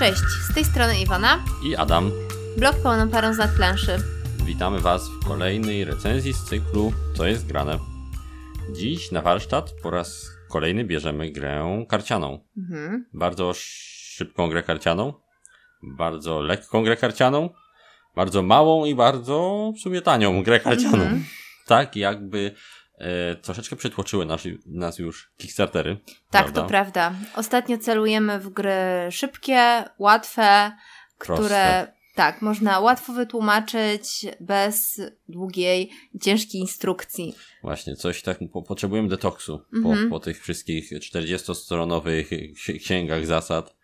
Cześć, z tej strony Iwona. I Adam. Blog pełną parą z planszy. Witamy Was w kolejnej recenzji z cyklu Co jest grane. Dziś na warsztat po raz kolejny bierzemy grę karcianą. Mhm. Bardzo szybką grę karcianą, bardzo lekką grę karcianą, bardzo małą i bardzo w sumie tanią grę karcianą. Mhm. Tak jakby troszeczkę przytłoczyły nas, nas już Kickstartery. Tak, prawda? to prawda. Ostatnio celujemy w gry szybkie, łatwe, Proste. które tak, można łatwo wytłumaczyć bez długiej, ciężkiej instrukcji. Właśnie, coś tak, po, potrzebujemy detoksu po, mhm. po tych wszystkich 40-stronowych księgach zasad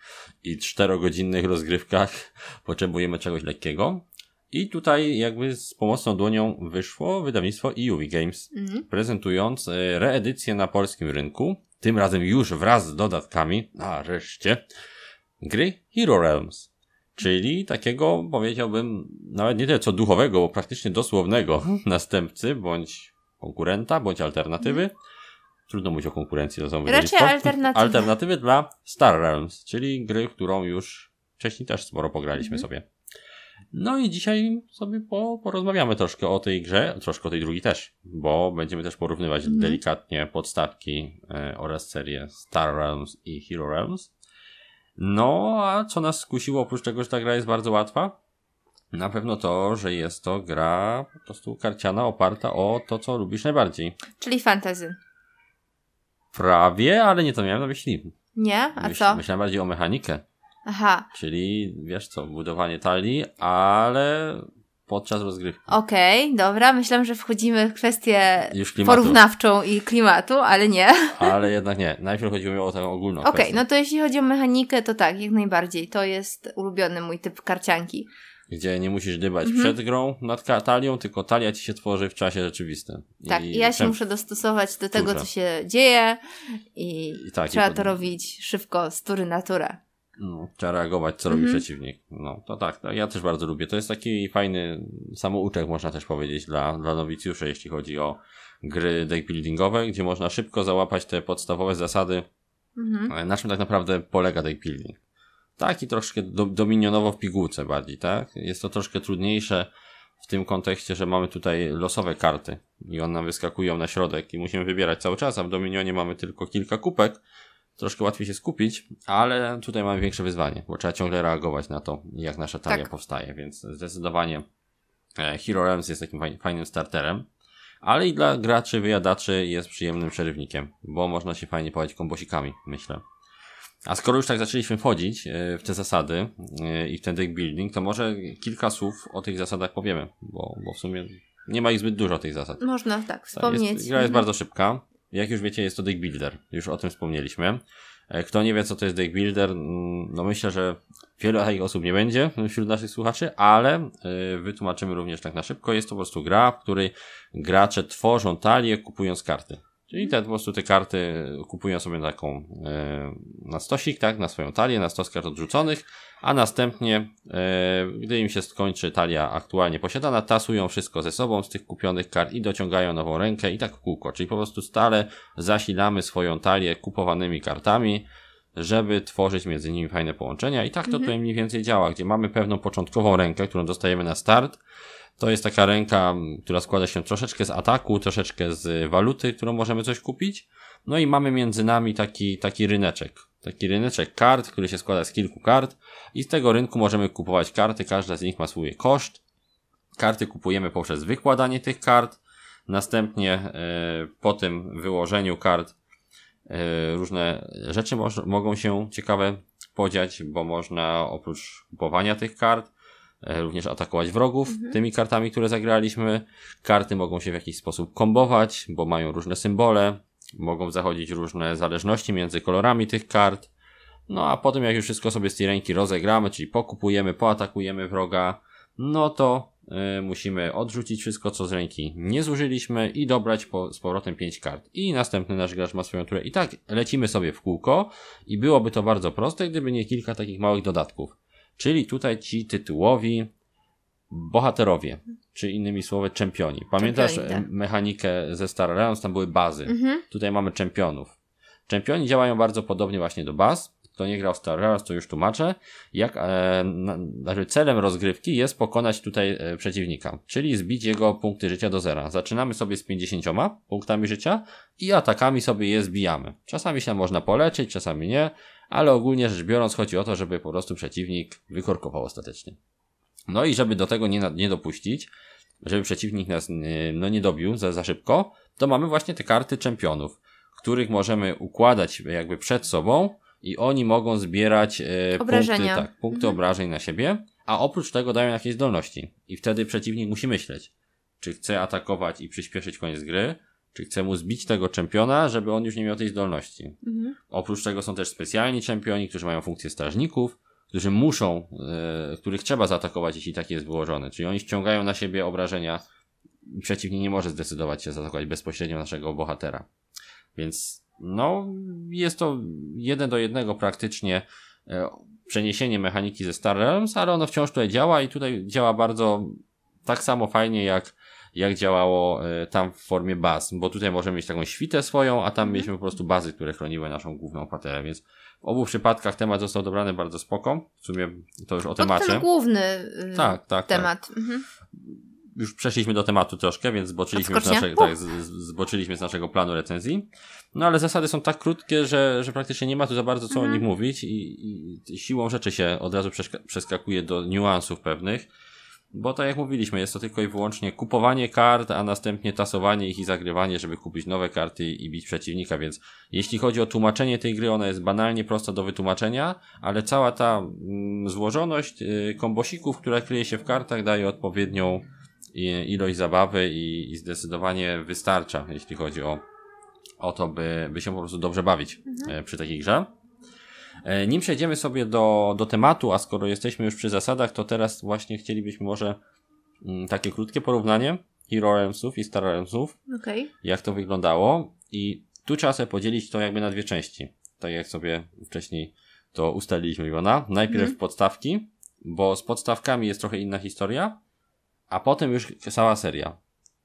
i 4-godzinnych rozgrywkach. Potrzebujemy czegoś lekkiego. I tutaj jakby z pomocną dłonią wyszło wydawnictwo EUV Games, mhm. prezentując e, reedycję na polskim rynku, tym razem już wraz z dodatkami, nareszcie, gry Hero Realms. Czyli takiego, powiedziałbym, nawet nie tyle co duchowego, bo praktycznie dosłownego następcy, bądź konkurenta, bądź alternatywy. Mhm. Trudno mówić o konkurencji, to są Raczej alternatywy. Alternatywy dla Star Realms, czyli gry, którą już wcześniej też sporo pograliśmy mhm. sobie. No i dzisiaj sobie po, porozmawiamy troszkę o tej grze, troszkę o tej drugiej też, bo będziemy też porównywać mhm. delikatnie podstawki e, oraz serię Star Realms i Hero Realms. No, a co nas skusiło oprócz tego, że ta gra jest bardzo łatwa? Na pewno to, że jest to gra po prostu karciana oparta o to, co lubisz najbardziej. Czyli fantazy. Prawie, ale nie to miałem na myśli. Nie? A Myśl, co? Myślałem bardziej o mechanikę. Aha. Czyli, wiesz co, budowanie talii, ale podczas rozgrywki. Okej, okay, dobra. Myślałem, że wchodzimy w kwestię porównawczą i klimatu, ale nie. Ale jednak nie. Najpierw chodziło mi o tę ogólną Okej, okay, no to jeśli chodzi o mechanikę, to tak, jak najbardziej. To jest ulubiony mój typ karcianki. Gdzie nie musisz dybać mhm. przed grą nad talią, tylko talia ci się tworzy w czasie rzeczywistym. Tak, i ja się muszę dostosować do tego, co się dzieje i, I tak, trzeba i to robić szybko, z tury natura. No, trzeba reagować, co robi mhm. przeciwnik. No, to tak, to ja też bardzo lubię. To jest taki fajny samouczek, można też powiedzieć, dla, dla nowicjuszy, jeśli chodzi o gry deckbuildingowe, gdzie można szybko załapać te podstawowe zasady, mhm. E, na czym tak naprawdę polega deckbuilding. Tak i troszkę do, dominionowo w pigułce bardziej, tak? Jest to troszkę trudniejsze w tym kontekście, że mamy tutaj losowe karty i one nam wyskakują na środek i musimy wybierać cały czas, a w Dominionie mamy tylko kilka kupek, troszkę łatwiej się skupić, ale tutaj mamy większe wyzwanie, bo trzeba ciągle reagować na to, jak nasza talia tak. powstaje, więc zdecydowanie e, Hero Realms jest takim fajnym starterem, ale i dla graczy, wyjadaczy jest przyjemnym przerywnikiem, bo można się fajnie połać kombosikami, myślę. A skoro już tak zaczęliśmy wchodzić e, w te zasady e, i w ten deck building, to może kilka słów o tych zasadach powiemy, bo, bo w sumie nie ma ich zbyt dużo tych zasad. Można tak wspomnieć. Jest, gra jest mhm. bardzo szybka. Jak już wiecie, jest to deck builder. Już o tym wspomnieliśmy. E, kto nie wie, co to jest deck builder, mm, no myślę, że wielu takich osób nie będzie wśród naszych słuchaczy, ale e, wytłumaczymy również tak na szybko. Jest to po prostu gra, w której gracze tworzą talię, kupując karty. Czyli te po prostu te karty kupują sobie taką e, na stosik, tak, na swoją talię, na stos kart odrzuconych, a następnie, e, gdy im się skończy talia aktualnie posiadana, tasują wszystko ze sobą z tych kupionych kart i dociągają nową rękę i tak w kółko. Czyli po prostu stale zasilamy swoją talię kupowanymi kartami, żeby tworzyć między nimi fajne połączenia i tak to mhm. tutaj mniej więcej działa, gdzie mamy pewną początkową rękę, którą dostajemy na start, to jest taka ręka, która składa się troszeczkę z ataku, troszeczkę z waluty, którą możemy coś kupić. No i mamy między nami taki, taki ryneczek. Taki ryneczek kart, który się składa z kilku kart i z tego rynku możemy kupować karty, każda z nich ma swój koszt. Karty kupujemy poprzez wykładanie tych kart. Następnie e, po tym wyłożeniu kart e, różne rzeczy mogą się ciekawe podziać, bo można oprócz kupowania tych kart również atakować wrogów mhm. tymi kartami, które zagraliśmy. Karty mogą się w jakiś sposób kombować, bo mają różne symbole, mogą zachodzić różne zależności między kolorami tych kart. No a potem jak już wszystko sobie z tej ręki rozegramy, czyli pokupujemy, poatakujemy wroga, no to y, musimy odrzucić wszystko, co z ręki nie zużyliśmy i dobrać po, z powrotem 5 kart. I następny nasz gracz ma swoją turę. I tak lecimy sobie w kółko i byłoby to bardzo proste, gdyby nie kilka takich małych dodatków. Czyli tutaj ci tytułowi bohaterowie, czy innymi słowy czempioni. Pamiętasz czempioni, tak. mechanikę ze Star Realms? Tam były bazy. Mhm. Tutaj mamy czempionów. Czempioni działają bardzo podobnie właśnie do baz, kto nie grał w Star Wars, to już tłumaczę, jak e, na, znaczy celem rozgrywki jest pokonać tutaj e, przeciwnika, czyli zbić jego punkty życia do zera. Zaczynamy sobie z 50 punktami życia i atakami sobie je zbijamy. Czasami się można poleczyć, czasami nie, ale ogólnie rzecz biorąc chodzi o to, żeby po prostu przeciwnik wykorkował ostatecznie. No i żeby do tego nie, nie dopuścić, żeby przeciwnik nas no, nie dobił za, za szybko, to mamy właśnie te karty czempionów, których możemy układać jakby przed sobą i oni mogą zbierać e, punkty, tak, punkty mhm. obrażeń na siebie, a oprócz tego dają jakieś zdolności. I wtedy przeciwnik musi myśleć, czy chce atakować i przyspieszyć koniec gry, czy chce mu zbić tego czempiona, żeby on już nie miał tej zdolności. Mhm. Oprócz tego są też specjalni czempioni, którzy mają funkcję strażników, którzy muszą, e, których trzeba zaatakować, jeśli tak jest wyłożone. Czyli oni ściągają na siebie obrażenia i przeciwnik nie może zdecydować się zaatakować bezpośrednio naszego bohatera. Więc no, jest to jeden do jednego praktycznie e, przeniesienie mechaniki ze Star Realms, ale ono wciąż tutaj działa i tutaj działa bardzo tak samo fajnie jak, jak działało e, tam w formie baz, bo tutaj możemy mieć taką świtę swoją, a tam mhm. mieliśmy po prostu bazy, które chroniły naszą główną paterę, więc w obu przypadkach temat został dobrany bardzo spoko. W sumie to już o temacie. To ten główny y, tak, tak, temat. Tak. Mhm już przeszliśmy do tematu troszkę, więc zboczyliśmy, z, nasze, tak, zboczyliśmy z naszego planu recenzji. No ale zasady są tak krótkie, że, że praktycznie nie ma tu za bardzo co mhm. o nich mówić i, i, siłą rzeczy się od razu przeskakuje do niuansów pewnych. Bo tak jak mówiliśmy, jest to tylko i wyłącznie kupowanie kart, a następnie tasowanie ich i zagrywanie, żeby kupić nowe karty i bić przeciwnika, więc jeśli chodzi o tłumaczenie tej gry, ona jest banalnie prosta do wytłumaczenia, ale cała ta mm, złożoność y, kombosików, która kryje się w kartach, daje odpowiednią ilość zabawy i, i zdecydowanie wystarcza, jeśli chodzi o, o to, by, by się po prostu dobrze bawić mhm. E, przy takiej grze. E, nim przejdziemy sobie do, do tematu, a skoro jesteśmy już przy zasadach, to teraz właśnie chcielibyśmy może mm, takie krótkie porównanie Hero Realmsów i Star Realmsów. Okay. Jak to wyglądało. I tu trzeba sobie podzielić to jakby na dwie części. Tak jak sobie wcześniej to ustaliliśmy, Iwona. Najpierw mm. podstawki, bo z podstawkami jest trochę inna historia, a potem już cała seria.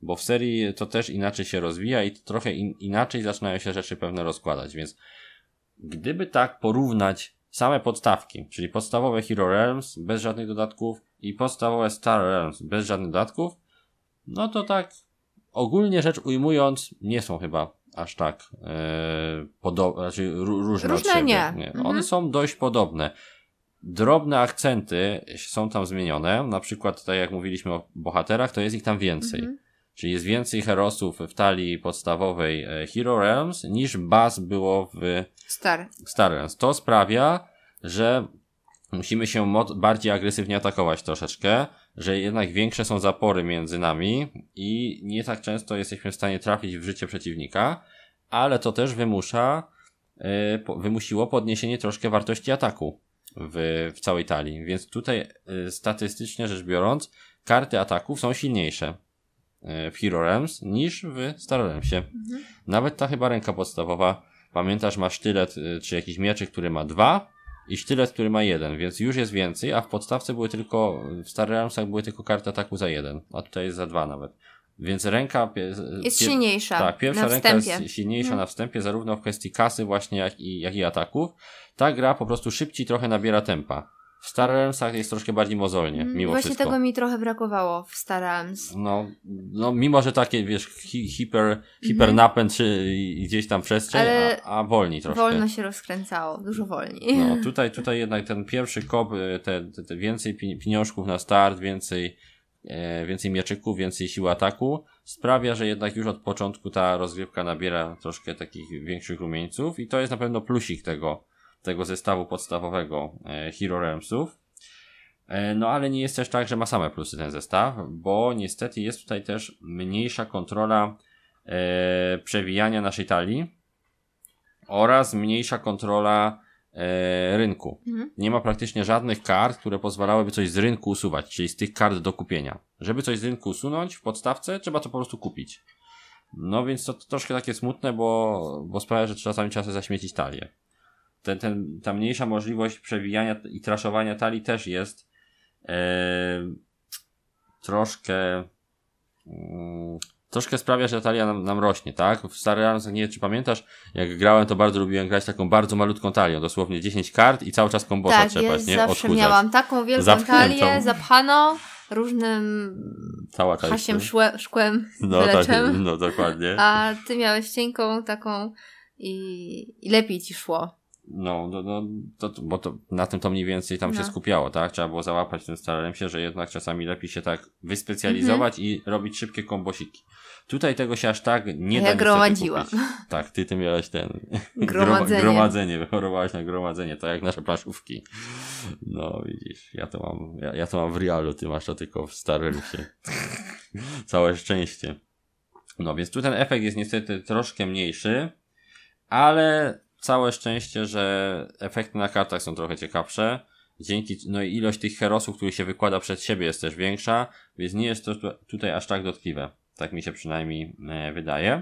Bo w serii to też inaczej się rozwija i trochę in, inaczej zaczynają się rzeczy pewne rozkładać, więc gdyby tak porównać same podstawki, czyli podstawowe Hero Realms bez żadnych dodatków i podstawowe Star Realms bez żadnych dodatków, no to tak ogólnie rzecz ujmując, nie są chyba aż tak e, podobne, znaczy różne, różne od siebie. Nie. nie. Mhm. One są dość podobne drobne akcenty są tam zmienione. Na przykład, tak jak mówiliśmy o bohaterach, to jest ich tam więcej. Mhm. Czyli jest więcej herosów w talii podstawowej e, Hero Realms niż baz było w Star. Star Realms. To sprawia, że musimy się bardziej agresywnie atakować troszeczkę, że jednak większe są zapory między nami i nie tak często jesteśmy w stanie trafić w życie przeciwnika, ale to też wymusza, e, wymusiło podniesienie troszkę wartości ataku w, w całej talii. Więc tutaj y, statystycznie rzecz biorąc, karty ataków są silniejsze w Hero Realms niż w Star Realmsie. Mhm. Nawet ta chyba ręka podstawowa, pamiętasz, ma sztylet y, czy jakiś mieczyk, który ma dwa i sztylet, który ma jeden, więc już jest więcej, a w podstawce były tylko, w Star Realmsach były tylko karty ataku za jeden, a tutaj jest za dwa nawet. Więc ręka jest silniejsza. Tak, pierwsza ręka jest silniejsza hmm. na wstępie, zarówno w kwestii kasy, właśnie, jak i, jak i ataków. Ta gra po prostu szybciej trochę nabiera tempa. W Star Realmsach jest troszkę bardziej mozolnie, mm, mimo Właśnie wszystko. tego mi trochę brakowało w Star Realms. No, no mimo, że takie, wiesz, hi, hiper, hipernapęd czy gdzieś tam przestrzeń, a, a wolniej troszkę. Wolno się rozkręcało, dużo wolniej. No, tutaj, tutaj jednak ten pierwszy kop, e, te, te, te więcej pieniążków na start, więcej E, więcej mieczyków, więcej sił ataku, sprawia, że jednak już od początku ta rozgrywka nabiera troszkę takich większych rumieńców i to jest na pewno plusik tego, tego zestawu podstawowego e, Hero Realmsów. E, no ale nie jest też tak, że ma same plusy ten zestaw, bo niestety jest tutaj też mniejsza kontrola e, przewijania naszej talii oraz mniejsza kontrola e, rynku. Mhm. Nie ma praktycznie żadnych kart, które pozwalałyby coś z rynku usuwać, czyli z tych kart do kupienia. Żeby coś z rynku usunąć w podstawce, trzeba to po prostu kupić. No więc to, to troszkę takie smutne, bo, bo sprawia, że czasami trzeba sobie zaśmiecić talię. Ten, ten, ta mniejsza możliwość przewijania i traszowania talii też jest e, troszkę mm, troszkę sprawia, że talia nam, nam rośnie, tak? W Star Realms, nie wiem, czy pamiętasz, jak grałem, to bardzo lubiłem grać taką bardzo malutką talią, dosłownie 10 kart i cały czas kombosa tak, trzepać, ja nie? zawsze Odchudzać. miałam taką wielką Zapchniętą. talię, zapchaną różnym Cała hasiem, szłe, szkłem, No tak, no dokładnie. a ty miałeś cienką taką i, i lepiej ci szło. No, no, no to, bo to, na tym to mniej więcej tam się No. skupiało, tak? Trzeba było załapać ten starałem się, że jednak czasami lepiej się tak wyspecjalizować Mhm. i robić szybkie kombosiki. Tutaj tego się aż tak nie Ja da niestety gromadziłam. Tak, ty ty miałeś ten Gromadzenie. gromadzenie, wychorowałaś na gromadzenie, to jak nasze planszówki. No widzisz, ja to mam, ja, ja to mam w realu, ty masz to tylko w starym się. Całe szczęście. No więc tu ten efekt jest niestety troszkę mniejszy, ale całe szczęście, że efekty na kartach są trochę ciekawsze. Dzięki, no i ilość tych herosów, których się wykłada przed siebie jest też większa, więc nie jest to tu- tutaj aż tak dotkliwe. Tak mi się przynajmniej e, wydaje.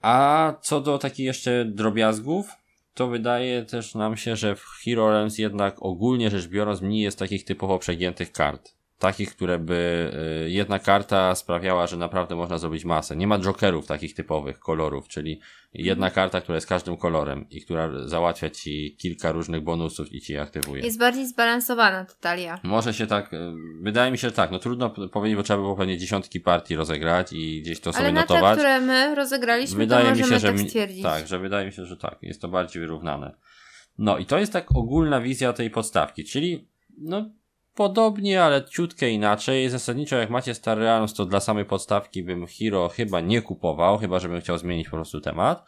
A co do takich jeszcze drobiazgów, to wydaje też nam się, że w Hero Realms jednak ogólnie rzecz biorąc mniej jest takich typowo przegiętych kart. Takich, które by y, jedna karta sprawiała, że naprawdę można zrobić masę. Nie ma jokerów takich typowych kolorów, czyli jedna karta, która jest każdym kolorem i która załatwia ci kilka różnych bonusów i ci je aktywuje. Jest bardziej zbalansowana ta talia. Może się tak, y, wydaje mi się, że tak, no trudno powiedzieć, bo trzeba by było pewnie dziesiątki partii rozegrać i gdzieś to sobie Ale na te, notować. które my rozegraliśmy, Wydaje to mi możemy się, że tak mi- stwierdzić. tak, że wydaje mi się, że tak, jest to bardziej wyrównane. No i to jest tak ogólna wizja tej podstawki, czyli no podobnie, ale ciutkę inaczej. Zasadniczo jak macie Star Realms, to dla samej podstawki bym Hero chyba nie kupował, chyba żebym chciał zmienić po prostu temat.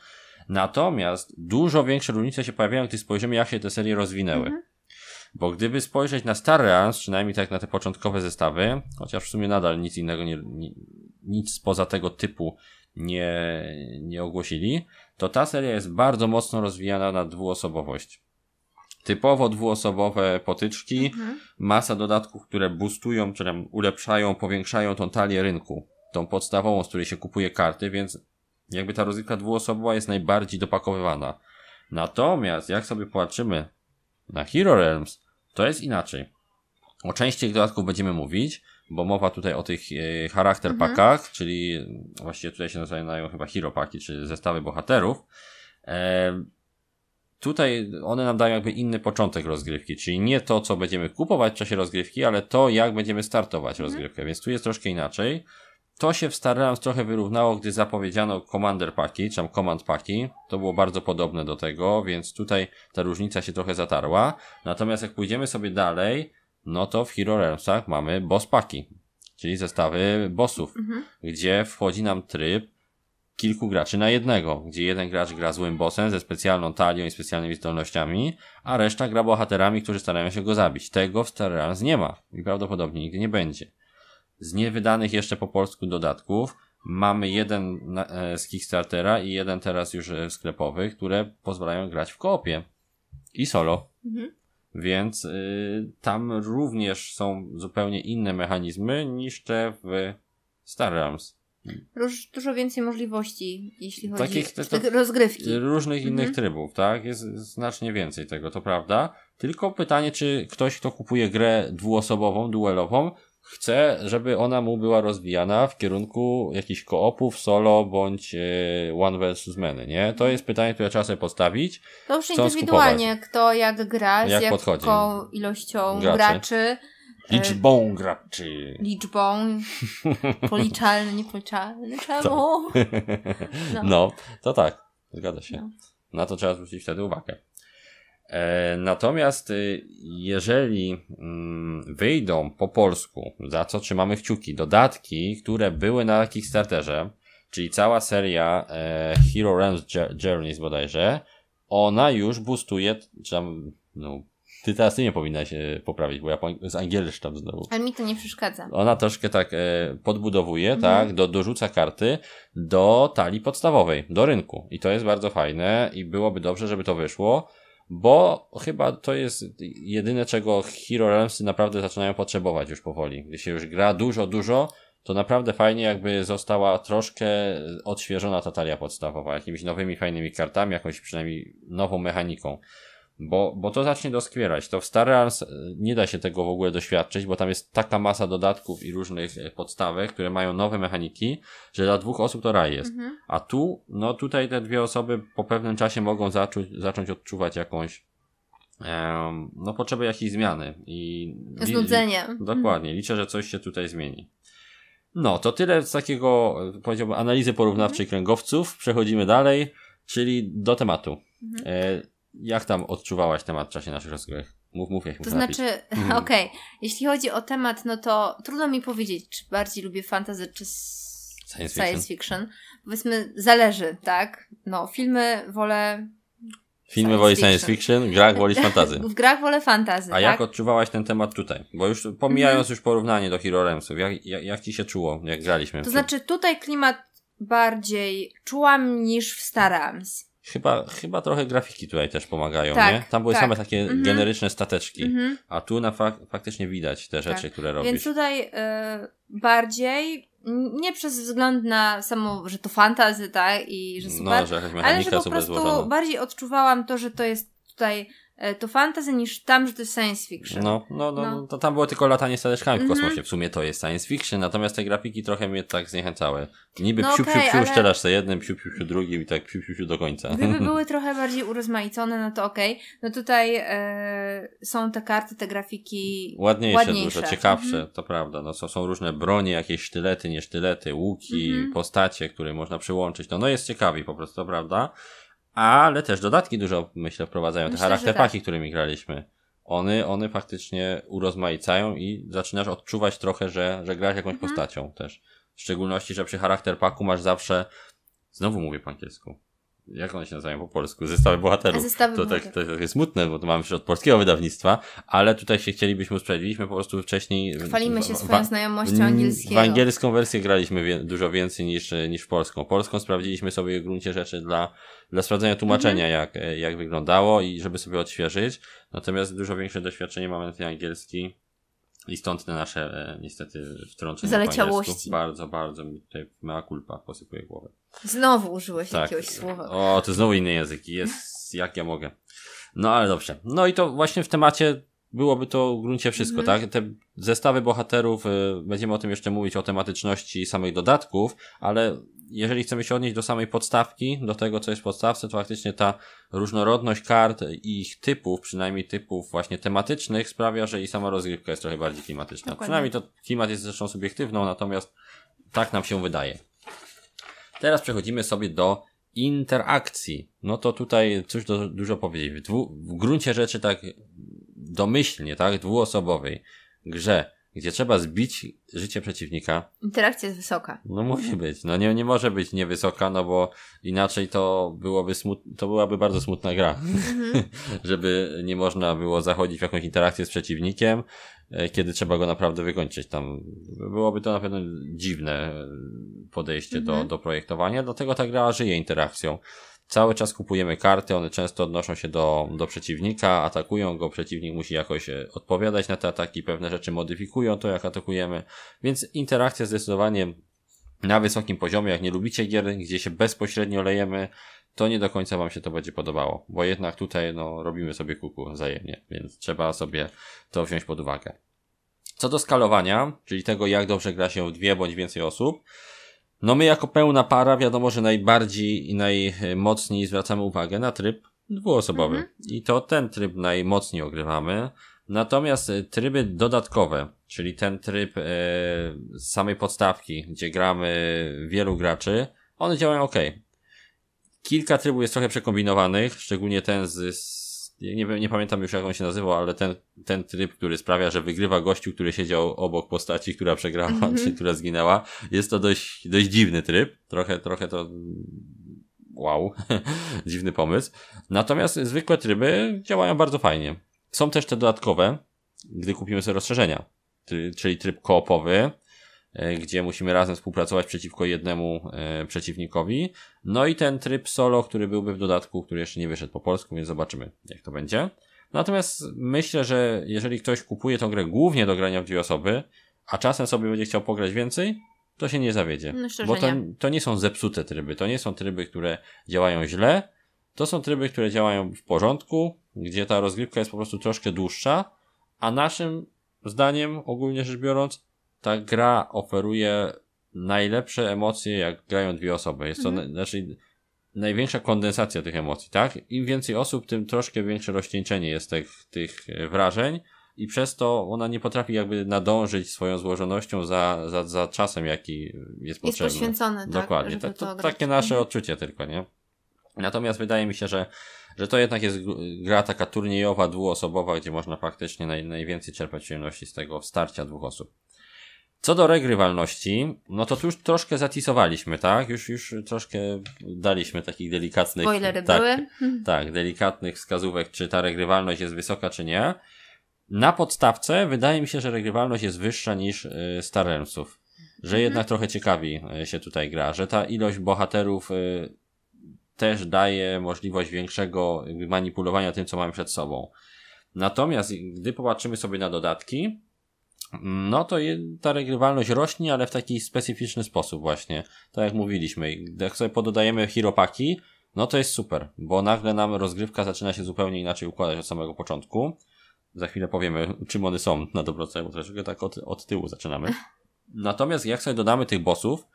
Natomiast dużo większe różnice się pojawiają, gdy spojrzymy jak się te serie rozwinęły. Mhm. Bo gdyby spojrzeć na Star Realms, przynajmniej tak na te początkowe zestawy, chociaż w sumie nadal nic innego nie, nic spoza tego typu nie, nie ogłosili, to ta seria jest bardzo mocno rozwijana na dwuosobowość. Typowo dwuosobowe potyczki, Mhm. masa dodatków, które boostują, czy tam ulepszają, powiększają tą talię rynku, tą podstawową, z której się kupuje karty, więc jakby ta rozgrywka dwuosobowa jest najbardziej dopakowywana. Natomiast jak sobie popatrzymy na Hero Realms, to jest inaczej. O części tych dodatków będziemy mówić, bo mowa tutaj o tych e, charakter Mhm. packach, czyli właściwie tutaj się nazywają chyba hero paki, czy zestawy bohaterów. E, tutaj one nam dają jakby inny początek rozgrywki, czyli nie to, co będziemy kupować w czasie rozgrywki, ale to, jak będziemy startować rozgrywkę, więc tu jest troszkę inaczej. To się w Star Realms trochę wyrównało, gdy zapowiedziano Commander Paki, czy tam Command Paki. To było bardzo podobne do tego, więc tutaj ta różnica się trochę zatarła. Natomiast jak pójdziemy sobie dalej, no to w Hero Realmsach mamy Boss Paki, czyli zestawy bossów, Mhm. gdzie wchodzi nam tryb kilku graczy na jednego, gdzie jeden gracz gra złym bossem ze specjalną talią i specjalnymi zdolnościami, a reszta gra bohaterami, którzy starają się go zabić. Tego w Star Realms nie ma i prawdopodobnie nigdy nie będzie. Z niewydanych jeszcze po polsku dodatków mamy jeden e, z Kickstartera i jeden teraz już e, sklepowy, które pozwalają grać w koopie i solo. Mhm. Więc y, tam również są zupełnie inne mechanizmy niż te w Star Realms. Róż, dużo więcej możliwości, jeśli chodzi Takich- o to- te rozgrywki. Różnych innych Mhm. trybów, tak? Jest znacznie więcej tego, to prawda. Tylko pytanie, czy ktoś, kto kupuje grę dwuosobową, duelową, chce, żeby ona mu była rozwijana w kierunku jakichś koopów, solo bądź e, one versus many, nie? To jest pytanie, które trzeba sobie postawić. To już indywidualnie, kto jak gra, z Jak jaką podchodzi. ilością Graczy. graczy, Liczbą graczy. liczbą, policzalny, niepoliczalny, czemu? No. No. to tak, zgadza się. No. Na to trzeba zwrócić wtedy uwagę. E, natomiast y, jeżeli mm, wyjdą po polsku, za co trzymamy kciuki, dodatki, które były na Kickstarterze, czyli cała seria e, Hero Realms Jour- Journeys bodajże, ona już boostuje, czy tam, no, ty teraz ty nie powinnaś się poprawić, bo ja po, z angielszczam znowu. Ale mi to nie przeszkadza. Ona troszkę tak e, podbudowuje, Mhm. tak, do, dorzuca karty do talii podstawowej, do rynku. I to jest bardzo fajne i byłoby dobrze, żeby to wyszło, bo chyba to jest jedyne, czego Hero Realmsy naprawdę zaczynają potrzebować już powoli. Gdy się już gra dużo, dużo, to naprawdę fajnie jakby została troszkę odświeżona ta talia podstawowa, jakimiś nowymi, fajnymi kartami, jakąś przynajmniej nową mechaniką. Bo, bo to zacznie doskwierać. To w Star Wars e, nie da się tego w ogóle doświadczyć, bo tam jest taka masa dodatków i różnych e, podstawek, które mają nowe mechaniki, że dla dwóch osób to raj jest. Mhm. A tu, no tutaj te dwie osoby po pewnym czasie mogą zacząć, zacząć odczuwać jakąś no potrzebę jakiejś zmiany i li- Znudzenie. Dokładnie, liczę, że coś się tutaj zmieni. No, to tyle z takiego, e, powiedziałbym, analizy porównawczej kręgowców. Przechodzimy dalej, czyli do tematu. Mhm. E, jak tam odczuwałaś temat w czasie naszych rozgrywek? Mów, mów, jak To znaczy, Mhm. okej, jeśli chodzi o temat, no to trudno mi powiedzieć, czy bardziej lubię fantasy, czy Science science fiction. Powiedzmy, zależy, tak? No, filmy wolę. Filmy science woli science fiction. fiction, grach woli fantazy. W grach wolę fantasy. A tak? jak odczuwałaś ten temat tutaj? Bo już pomijając Mhm. już porównanie do Hero Realmsów, jak, jak, jak ci się czuło, jak graliśmy? To znaczy, tutaj klimat bardziej czułam niż w Star Realms. Chyba, chyba trochę grafiki tutaj też pomagają, Tak, nie? Tam były tak. same takie Mhm. generyczne stateczki, Mhm. a tu na fak- faktycznie widać te rzeczy, Tak. które robisz. Więc tutaj y, bardziej, nie przez wzgląd na samo, że to fantazy, tak? I że super, No, że ale że po prostu złożona. bardziej odczuwałam to, że to jest tutaj to fantasy niż tam, że to jest science fiction. No, no, no, No. to tam było tylko latanie stateczkami w Mhm. kosmosie. W sumie to jest science fiction, natomiast te grafiki trochę mnie tak zniechęcały. Niby No psiu, okej, psiu, psiu, ale- strzelasz se jednym, psiu, psiu, psiu drugim i tak psiu, psiu, psiu do końca. Gdyby były trochę bardziej urozmaicone, no to okej. No tutaj e, są te karty, te grafiki Ładniejsze, ładniejsze. dużo ciekawsze, Mhm. to prawda. No, są, są różne bronie, jakieś sztylety, nie sztylety, łuki, Mhm. postacie, które można przyłączyć. No, no jest ciekawi po prostu, to prawda. Ale też dodatki dużo, myślę, wprowadzają. Te Myślę, że charakterpaki, tak. którymi graliśmy. One, one faktycznie urozmaicają i zaczynasz odczuwać trochę, że, że grasz jakąś Mhm. postacią też. W szczególności, że przy charakterpaku masz zawsze, znowu mówię po angielsku, jak one się nazywają po polsku? Zestawy bohaterów. Zestawy to, tak, to jest smutne, bo to mamy od polskiego wydawnictwa, ale tutaj się chcielibyśmy usprawiedliwić. My po prostu wcześniej. Chwalimy się w- swoją znajomością w angielskiego. angielską wersję graliśmy wie, dużo więcej niż, niż w polską. Polską sprawdziliśmy sobie w gruncie rzeczy dla, dla sprawdzenia tłumaczenia, Mhm. jak, jak wyglądało i żeby sobie odświeżyć. Natomiast dużo większe doświadczenie mamy na ten angielski. I stąd te nasze e, niestety wtrącenia po Zaleciałości. Bardzo, bardzo mi tutaj mea culpa posypuje głowę. Znowu użyłeś Tak. jakiegoś słowa. O, to znowu inne języki. Jest jak ja mogę. No ale dobrze. No i to właśnie w temacie byłoby to w gruncie wszystko, Mhm. tak? Te zestawy bohaterów, y, będziemy o tym jeszcze mówić, o tematyczności samych dodatków, ale jeżeli chcemy się odnieść do samej podstawki, do tego, co jest w podstawce, to faktycznie ta różnorodność kart i ich typów, przynajmniej typów właśnie tematycznych, sprawia, że i sama rozgrywka jest trochę bardziej klimatyczna. Dokładnie. Przynajmniej to klimat jest zresztą subiektywną, natomiast tak nam się wydaje. Teraz przechodzimy sobie do interakcji. No to tutaj cóż do, dużo powiedzieć. W, dwu, w gruncie rzeczy tak domyślnie, tak, dwuosobowej grze, gdzie trzeba zbić życie przeciwnika, Interakcja jest wysoka. no musi być. No nie, nie może być niewysoka, no bo inaczej to byłoby smut, to byłaby bardzo smutna gra. Mhm. Żeby nie można było zachodzić w jakąś interakcję z przeciwnikiem, e, kiedy trzeba go naprawdę wykończyć. Tam byłoby to na pewno dziwne e, podejście do, Mhm. do projektowania, dlatego ta gra żyje interakcją. Cały czas kupujemy karty, one często odnoszą się do, do przeciwnika, atakują go, przeciwnik musi jakoś e, odpowiadać na te ataki, pewne rzeczy modyfikują to, jak atakujemy, więc interakcja zdecydowanie na wysokim poziomie, jak nie lubicie gier, gdzie się bezpośrednio lejemy, to nie do końca wam się to będzie podobało, bo jednak tutaj no, robimy sobie kuku wzajemnie, więc trzeba sobie to wziąć pod uwagę. Co do skalowania, czyli tego jak dobrze gra się w dwie bądź więcej osób, no my jako pełna para wiadomo, że najbardziej i najmocniej zwracamy uwagę na tryb dwuosobowy. Mhm. I to ten tryb najmocniej ogrywamy. Natomiast e, tryby dodatkowe, czyli ten tryb e, z samej podstawki, gdzie gramy wielu graczy, one działają ok. Kilka trybów jest trochę przekombinowanych, szczególnie ten z, z nie, wiem, nie pamiętam już jak on się nazywał, ale ten, ten tryb, który sprawia, że wygrywa gościu, który siedział obok postaci, która przegrała, Mhm. czy która zginęła. Jest to dość, dość dziwny tryb. Trochę, trochę to wow, dziwny pomysł. Natomiast zwykłe tryby działają bardzo fajnie. Są też te dodatkowe, gdy kupimy sobie rozszerzenia, czyli tryb koopowy, gdzie musimy razem współpracować przeciwko jednemu e, przeciwnikowi. No i ten tryb solo, który byłby w dodatku, który jeszcze nie wyszedł po polsku, więc zobaczymy, jak to będzie. Natomiast myślę, że jeżeli ktoś kupuje tą grę głównie do grania w dwie osoby, a czasem sobie będzie chciał pograć więcej, to się nie zawiedzie. Myślę, Bo to, nie. to nie są zepsute tryby, to nie są tryby, które działają źle, to są tryby, które działają w porządku, gdzie ta rozgrywka jest po prostu troszkę dłuższa, a naszym zdaniem, ogólnie rzecz biorąc, ta gra oferuje najlepsze emocje, jak grają dwie osoby. Jest to, mhm. znaczy, największa kondensacja tych emocji, tak? Im więcej osób, tym troszkę większe rozcieńczenie jest tych, tych wrażeń i przez to ona nie potrafi jakby nadążyć swoją złożonością za, za, za czasem, jaki jest, potrzebny. Jest poświęcony, tak? Dokładnie. Tak, to, to takie nasze mhm. odczucie tylko, nie? Natomiast wydaje mi się, że, że to jednak jest gra taka turniejowa, dwuosobowa, gdzie można faktycznie naj, najwięcej czerpać przyjemności z tego starcia dwóch osób. Co do regrywalności, no to tu już troszkę zatisowaliśmy, tak? Już, już troszkę daliśmy takich delikatnych. Spoilery tak, były. Tak, delikatnych wskazówek, czy ta regrywalność jest wysoka, czy nie. Na podstawce wydaje mi się, że regrywalność jest wyższa niż y, Star Realmsów. Że mhm. jednak trochę ciekawi y, się tutaj gra, że ta ilość bohaterów y, też daje możliwość większego manipulowania tym, co mamy przed sobą. Natomiast gdy popatrzymy sobie na dodatki, no to ta regrywalność rośnie, ale w taki specyficzny sposób właśnie. Tak jak mówiliśmy, jak sobie pododajemy hiropaki, no to jest super, bo nagle nam rozgrywka zaczyna się zupełnie inaczej układać od samego początku. Za chwilę powiemy, czym one są na dobrą bo troszeczkę tak od, od tyłu zaczynamy. Natomiast jak sobie dodamy tych bossów,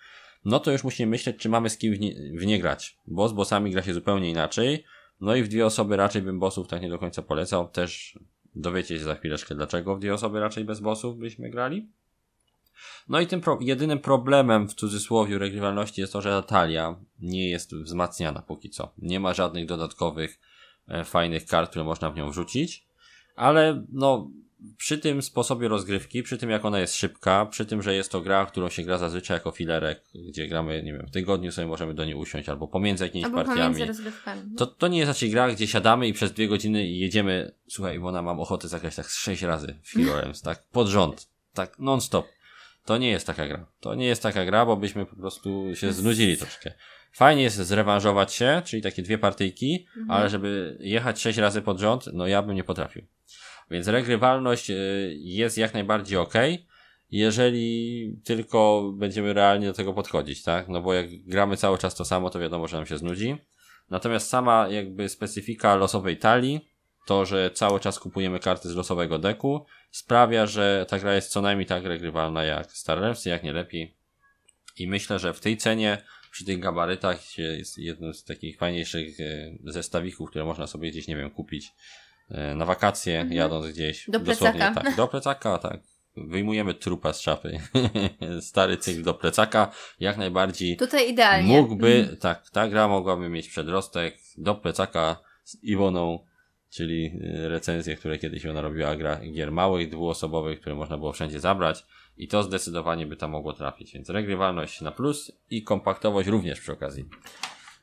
no to już musimy myśleć, czy mamy z kim w nie, w nie grać, bo z bossami gra się zupełnie inaczej. No i w dwie osoby raczej bym bossów tak nie do końca polecał. Też Dowiecie się za chwileczkę, dlaczego w dwie osoby raczej bez bossów byśmy grali. No i tym pro jedynym problemem w cudzysłowie regrywalności jest to, że ta talia nie jest wzmacniana póki co. Nie ma żadnych dodatkowych e, fajnych kart, które można w nią wrzucić. Ale no, przy tym sposobie rozgrywki, przy tym jak ona jest szybka, przy tym, że jest to gra, którą się gra zazwyczaj jako filerek, gdzie gramy, nie wiem, w tygodniu sobie możemy do niej usiąść, albo pomiędzy jakimiś albo partiami. Pomiędzy. To, to nie jest raczej gra, gdzie siadamy i przez dwie godziny jedziemy, słuchaj, bo ona mam ochotę zagrać tak sześć razy w Hero Realms, tak, pod rząd, tak non-stop. To nie jest taka gra. To nie jest taka gra, bo byśmy po prostu się znudzili troszkę. Fajnie jest zrewanżować się, czyli takie dwie partyjki, mhm. ale żeby jechać sześć razy pod rząd, no ja bym nie potrafił. Więc regrywalność y, jest jak najbardziej ok, jeżeli tylko będziemy realnie do tego podchodzić, tak? No bo jak gramy cały czas to samo, to wiadomo, że nam się znudzi. Natomiast sama jakby specyfika losowej talii, to, że cały czas kupujemy karty z losowego deku, sprawia, że ta gra jest co najmniej tak regrywalna jak Star Realms, jak nie lepiej. I myślę, że w tej cenie, przy tych gabarytach jest jednym z takich fajniejszych y, zestawików, które można sobie gdzieś, nie wiem, kupić na wakacje, mhm. jadąc gdzieś. Do plecaka. Tak, do plecaka, tak. Wyjmujemy trupa z szafy. Stary cykl do plecaka, jak najbardziej. Tutaj idealnie. Mógłby, mhm. tak, ta gra mogłaby mieć przedrostek do plecaka z Iwoną, czyli e, recenzje, które kiedyś ona robiła gra, gier małych, dwuosobowych, które można było wszędzie zabrać i to zdecydowanie by tam mogło trafić. Więc regrywalność na plus i kompaktowość również przy okazji.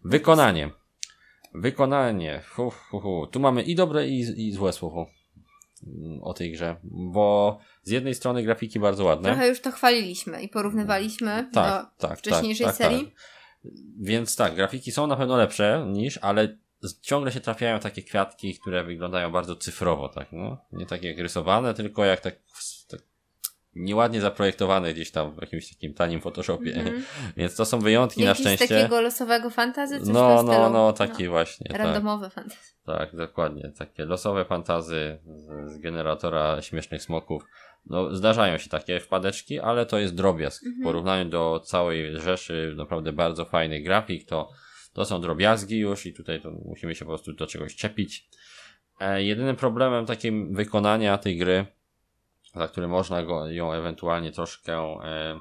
Wykonanie. Wykonanie. Hu, hu, hu. Tu mamy i dobre, i, i złe słowo mm, o tej grze, bo z jednej strony grafiki bardzo ładne. Trochę już to chwaliliśmy i porównywaliśmy tak, do tak, wcześniejszej tak, tak, serii. Tak. Więc tak, grafiki są na pewno lepsze niż, ale ciągle się trafiają takie kwiatki, które wyglądają bardzo cyfrowo, tak, no. Nie tak jak rysowane, tylko jak tak, tak nieładnie zaprojektowane gdzieś tam w jakimś takim tanim Photoshopie. Mm -hmm. Więc to są wyjątki Jakiś na szczęście. takiego losowego fantazy? Coś no, no, no, taki no. właśnie. Tak. Randomowe tak. fantazy. Tak, dokładnie. Takie losowe fantazy z, z, generatora śmiesznych smoków. No, zdarzają się takie wpadeczki, ale to jest drobiazg. Mm -hmm. W porównaniu do całej rzeszy naprawdę bardzo fajnych grafik, to, to są drobiazgi już i tutaj to musimy się po prostu do czegoś czepić. E, jedynym problemem takim wykonania tej gry za które można go, ją ewentualnie troszkę e,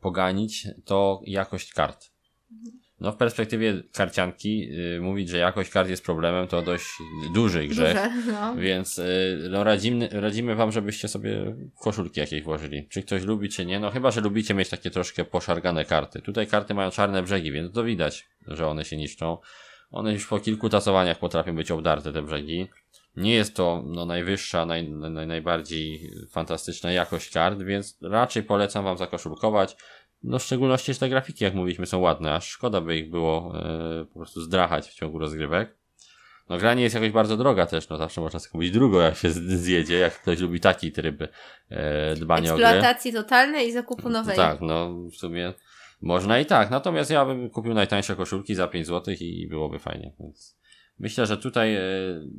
poganić, to jakość kart. No w perspektywie karcianki y, mówić, że jakość kart jest problemem, to dość duży grzech, Duże, no. więc y, no, radzimy, radzimy wam, żebyście sobie koszulki jakieś włożyli. Czy ktoś lubi, czy nie, no chyba, że lubicie mieć takie troszkę poszargane karty. Tutaj karty mają czarne brzegi, więc to widać, że one się niszczą. One już po kilku tasowaniach potrafią być obdarte, te brzegi. Nie jest to no, najwyższa, naj, naj, najbardziej fantastyczna jakość kart, więc raczej polecam Wam zakoszulkować. No w szczególności, że te grafiki, jak mówiliśmy, są ładne, aż szkoda by ich było e, po prostu zdrachać w ciągu rozgrywek. No gra nie jest jakoś bardzo droga też, no zawsze można sobie mówić drugo, jak się zjedzie, jak ktoś lubi taki tryb e, dbania o grę. Eksploatacji totalnej i zakupu nowej. Tak, no w sumie można i tak, natomiast ja bym kupił najtańsze koszulki za 5 zł i byłoby fajnie, więc Myślę, że tutaj e,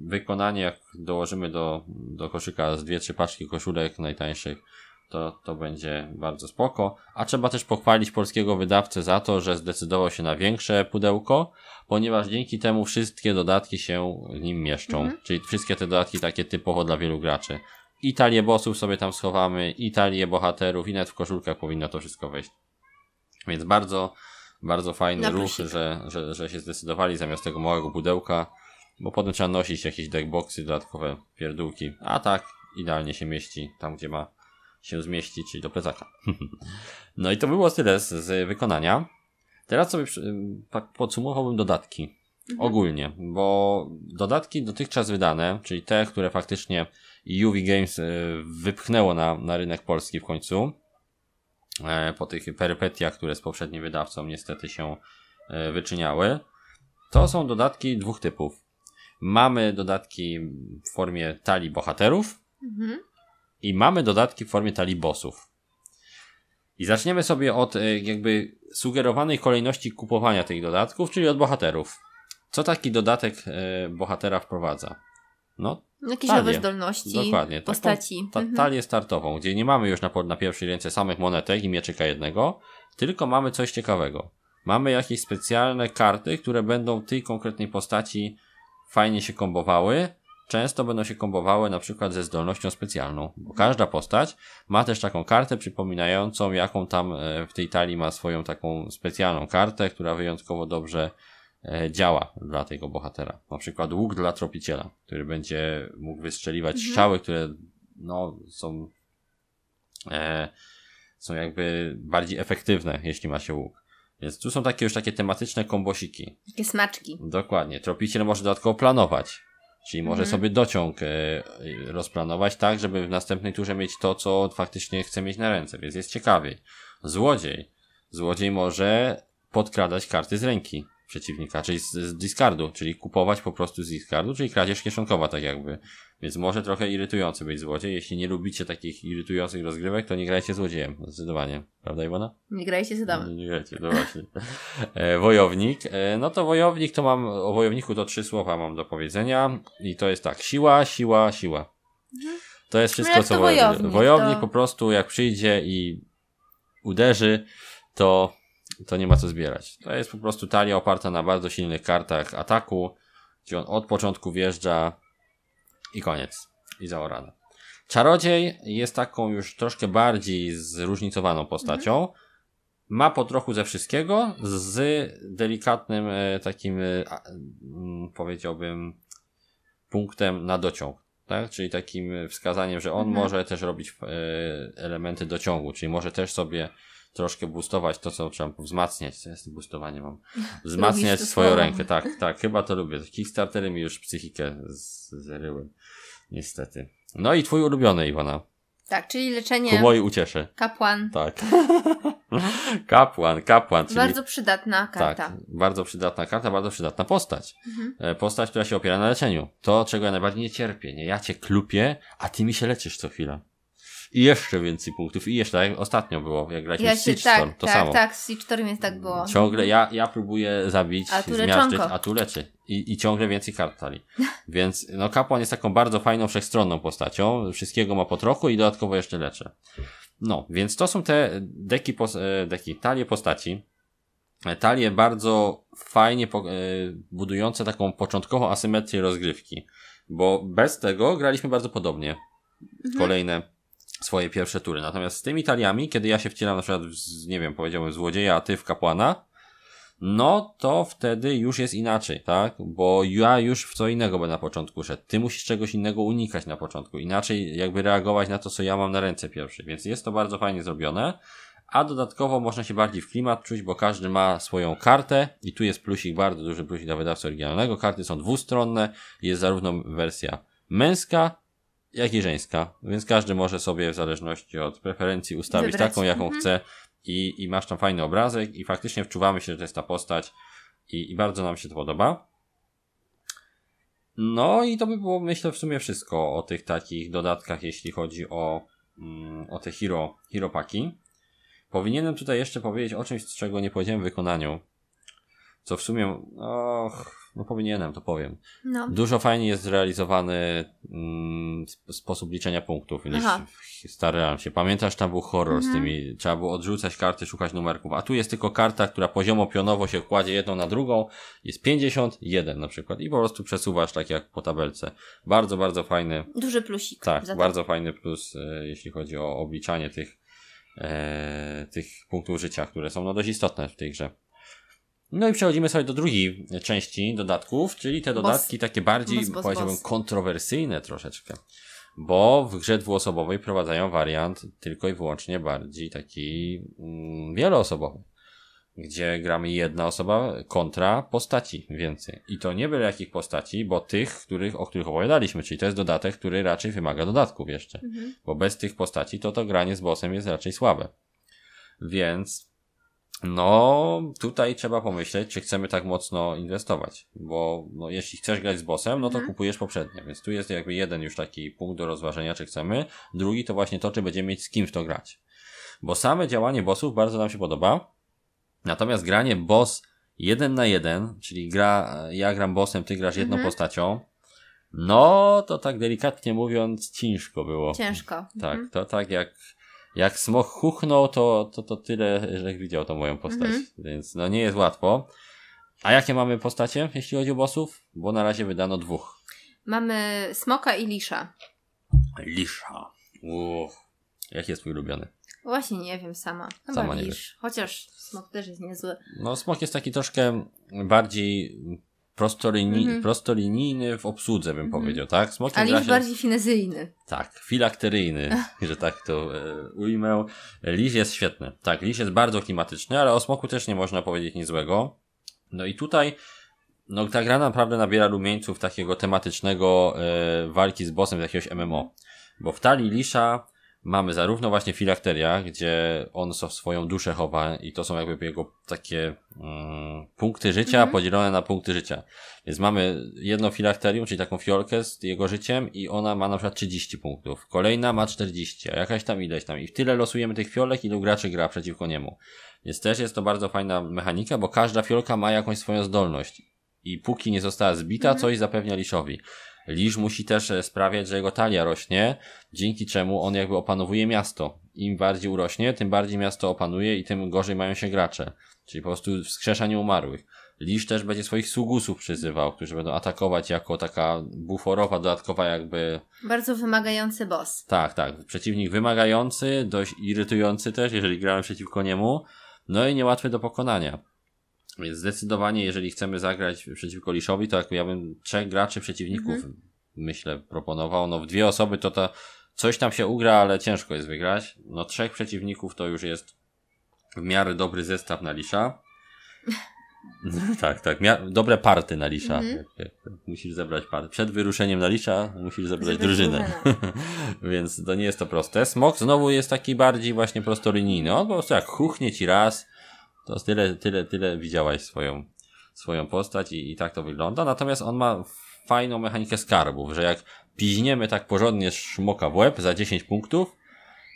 wykonanie, jak dołożymy do, do koszyka z dwie, trzy paczki koszulek najtańszych, to, to będzie bardzo spoko. A trzeba też pochwalić polskiego wydawcę za to, że zdecydował się na większe pudełko, ponieważ dzięki temu wszystkie dodatki się w nim mieszczą. Mhm. Czyli wszystkie te dodatki takie typowo dla wielu graczy. I talię bossów sobie tam schowamy, i talię bohaterów, i nawet w koszulkach powinno to wszystko wejść. Więc bardzo, bardzo fajny ruch, że, że, że się zdecydowali zamiast tego małego pudełka, bo potem trzeba nosić jakieś deckboxy, dodatkowe pierdółki, a tak idealnie się mieści tam, gdzie ma się zmieścić, czyli do plecaka. no i to było tyle z, z wykonania. Teraz sobie tak podsumowałbym dodatki. Mhm. Ogólnie, bo dodatki dotychczas wydane, czyli te, które faktycznie UV Games e, wypchnęło na, na rynek polski w końcu, po tych perypetiach, które z poprzednim wydawcą niestety się e, wyczyniały, to są dodatki dwóch typów. Mamy dodatki w formie talii bohaterów mhm. i mamy dodatki w formie talii bossów. I zaczniemy sobie od jakby sugerowanej kolejności kupowania tych dodatków, czyli od bohaterów. Co taki dodatek e, bohatera wprowadza? No, Jakieś talię. nowe zdolności, Dokładnie, postaci. Ta, mhm. talię startową, gdzie nie mamy już na, na pierwszej ręce samych monetek i mieczyka jednego, tylko mamy coś ciekawego. Mamy jakieś specjalne karty, które będą tej konkretnej postaci fajnie się kombowały. Często będą się kombowały na przykład ze zdolnością specjalną, bo każda postać ma też taką kartę przypominającą, jaką tam e, w tej talii ma swoją taką specjalną kartę, która wyjątkowo dobrze działa dla tego bohatera. Na przykład łuk dla tropiciela, który będzie mógł wystrzeliwać mhm. strzały, które no, są, e, są jakby bardziej efektywne, jeśli ma się łuk. Więc tu są takie już takie tematyczne kombosiki. Takie smaczki. Dokładnie. Tropiciel może dodatkowo planować. Czyli może mhm. sobie dociąg e, rozplanować tak, żeby w następnej turze mieć to, co faktycznie chce mieć na ręce, więc jest ciekawiej. Złodziej. Złodziej może podkradać karty z ręki przeciwnika, czyli z, z discardu, czyli kupować po prostu z discardu, czyli kradzież kieszonkowa tak jakby. Więc może trochę irytujący być złodziej. Jeśli nie lubicie takich irytujących rozgrywek, to nie grajcie złodziejem, zdecydowanie. Prawda Iwona? Nie grajcie z Nie, nie grajcie, no właśnie. E, wojownik. E, no to wojownik to mam, o wojowniku to trzy słowa mam do powiedzenia i to jest tak, siła, siła, siła. Mhm. To jest wszystko, no co wojownik. Wojownik, wojownik to... po prostu jak przyjdzie i uderzy, to to nie ma co zbierać. To jest po prostu talia oparta na bardzo silnych kartach ataku, gdzie on od początku wjeżdża i koniec. I zaorana. Czarodziej jest taką już troszkę bardziej zróżnicowaną postacią. Ma po trochu ze wszystkiego, z delikatnym e, takim, e, mm, powiedziałbym, punktem na dociąg. Tak? Czyli takim wskazaniem, że on mhm. może też robić e, elementy dociągu, czyli może też sobie troszkę boostować to, co trzeba wzmacniać. Co jest boostowanie mam? Wzmacniać swoją rękę, tak, tak, chyba to lubię. Kickstartery mi już psychikę zeryły. Niestety. No i twój ulubiony, Iwana. Tak, czyli leczenie. Ku mojej ucieszy. Kapłan. Tak. kapłan, kapłan. Czyli... Bardzo przydatna karta. Tak, bardzo przydatna karta, bardzo przydatna postać. Mhm. E, postać, która się opiera na leczeniu. To, czego ja najbardziej nie cierpię. Nie, ja cię klupię, a ty mi się leczysz co chwilę i jeszcze więcej punktów i jeszcze, tak ostatnio było, jak graliśmy ja w Siege tak, Storm, to tak, samo. Tak, z Siege Storm jest tak było. Ciągle ja, ja próbuję zabić, a tu zmiażdżyć, a tu leczy. I, I ciągle więcej kart tali. Więc no kapłan jest taką bardzo fajną, wszechstronną postacią, wszystkiego ma po trochu i dodatkowo jeszcze leczy. No, więc to są te deki, e, deki talie postaci, e, talie bardzo fajnie e, budujące taką początkową asymetrię rozgrywki, bo bez tego graliśmy bardzo podobnie. Mhm. Kolejne swoje pierwsze tury. Natomiast z tymi taliami, kiedy ja się wcielam na przykład w, nie wiem, powiedziałbym złodzieja, a ty w kapłana, no to wtedy już jest inaczej, tak? Bo ja już w co innego będę na początku szedł. Ty musisz czegoś innego unikać na początku. Inaczej jakby reagować na to, co ja mam na ręce pierwszy. Więc jest to bardzo fajnie zrobione. A dodatkowo można się bardziej w klimat czuć, bo każdy ma swoją kartę i tu jest plusik, bardzo duży plusik dla wydawcy oryginalnego. Karty są dwustronne, jest zarówno wersja męska, jak i żeńska, więc każdy może sobie w zależności od preferencji ustawić Wybrać. taką, jaką mhm. chce i, i masz tam fajny obrazek i faktycznie wczuwamy się, że to jest ta postać i, i bardzo nam się to podoba. No i to by było myślę w sumie wszystko o tych takich dodatkach, jeśli chodzi o, mm, o te hero, hero paki. Powinienem tutaj jeszcze powiedzieć o czymś, czego nie powiedziałem w wykonaniu. Co w sumie, och, no powinienem, to powiem. No. Dużo fajnie jest zrealizowany mm, sp- sposób liczenia punktów niż Aha. starałem się. Pamiętasz, tam był horror Mhm. z tymi, trzeba było odrzucać karty, szukać numerków, a tu jest tylko karta, która poziomo pionowo się kładzie jedną na drugą, jest 51 na przykład i po prostu przesuwasz tak jak po tabelce. Bardzo, bardzo fajny, Duży plusik. tak, bardzo fajny plus, e, jeśli chodzi o obliczanie tych, e, tych punktów życia, które są no dość istotne w tej grze. No i przechodzimy sobie do drugiej części dodatków, czyli te Boss. dodatki takie bardziej, Boss, boss, powiedziałbym, boss. kontrowersyjne troszeczkę. Bo w grze dwuosobowej prowadzają wariant tylko i wyłącznie bardziej taki mm, wieloosobowy. Gdzie gramy jedna osoba kontra postaci więcej. I to nie byle jakich postaci, bo tych, których, o których opowiadaliśmy, czyli to jest dodatek, który raczej wymaga dodatków jeszcze. Mhm. Bo bez tych postaci to to granie z bossem jest raczej słabe. Więc no tutaj trzeba pomyśleć, czy chcemy tak mocno inwestować. Bo no, jeśli chcesz grać z bossem, no to Mhm. kupujesz poprzednie. Więc tu jest jakby jeden już taki punkt do rozważenia, czy chcemy. Drugi to właśnie to, czy będziemy mieć z kim w to grać. Bo same działanie bossów bardzo nam się podoba. Natomiast granie boss jeden na jeden, czyli gra, ja gram bossem, ty grasz jedną Mhm. postacią, no to tak delikatnie mówiąc ciężko było. Ciężko. Tak, Mhm. to tak jak, jak smok huchnął, to, to, to tyle, że widział tą moją postać. Mhm. Więc no nie jest łatwo. A jakie mamy postacie, jeśli chodzi o bossów? Bo na razie wydano dwóch. Mamy smoka i lisza. Lisza. Uff. Jaki jest twój ulubiony? Właśnie nie wiem sama. Chyba Sama nie lisz. Chociaż smok też jest niezły. No smok jest taki troszkę bardziej prostolinii, Mhm. prostolinijny w obsłudze, bym Mhm. powiedział, tak? Smok A gra lisz się- bardziej finezyjny. Tak, filakteryjny, że tak to e, ujmę. Liś jest świetny. Tak, liś jest bardzo klimatyczny, ale o smoku też nie można powiedzieć nic złego. No i tutaj, no ta gra naprawdę nabiera rumieńców takiego tematycznego e, walki z bossem z jakiegoś MMO. Bo w talii lisza mamy zarówno właśnie filakteria, gdzie on swoją duszę chowa i to są jakby jego takie mm, punkty życia Mhm. podzielone na punkty życia. Więc mamy jedno filakterium, czyli taką fiolkę z jego życiem i ona ma na przykład 30 punktów. Kolejna ma 40, a jakaś tam ileś tam. I w tyle losujemy tych fiolek, ilu graczy gra przeciwko niemu. Więc też jest to bardzo fajna mechanika, bo każda fiolka ma jakąś swoją zdolność. I póki nie została zbita, Mhm. coś zapewnia Liszowi. Lisz musi też e, sprawiać, że jego talia rośnie, dzięki czemu on jakby opanowuje miasto. Im bardziej urośnie, tym bardziej miasto opanuje i tym gorzej mają się gracze. Czyli po prostu wskrzesza nieumarłych. Lisz też będzie swoich sługusów przyzywał, którzy będą atakować jako taka buforowa, dodatkowa jakby Bardzo wymagający boss. tak, tak. Przeciwnik wymagający, dość irytujący też, jeżeli gramy przeciwko niemu. No i niełatwy do pokonania. Więc zdecydowanie, jeżeli chcemy zagrać przeciwko Liszowi, to jak ja bym trzech graczy przeciwników, myślę, proponował. No w dwie osoby to to coś tam się ugra, ale ciężko jest wygrać. No trzech przeciwników to już jest w miarę dobry zestaw na Lisza. tak, tak. Dobre party na Lisza. Mhm. Musisz zebrać party. Przed wyruszeniem na Lisza musisz zebrać Zebrać drużynę. Więc to nie jest to proste. Smok znowu jest taki bardziej właśnie prostolinijny. On po prostu jak chuchnie ci raz, to tyle, tyle, tyle widziałaś swoją, swoją postać i, i tak to wygląda. Natomiast on ma fajną mechanikę skarbów, że jak piźniemy tak porządnie szmoka w łeb za 10 punktów,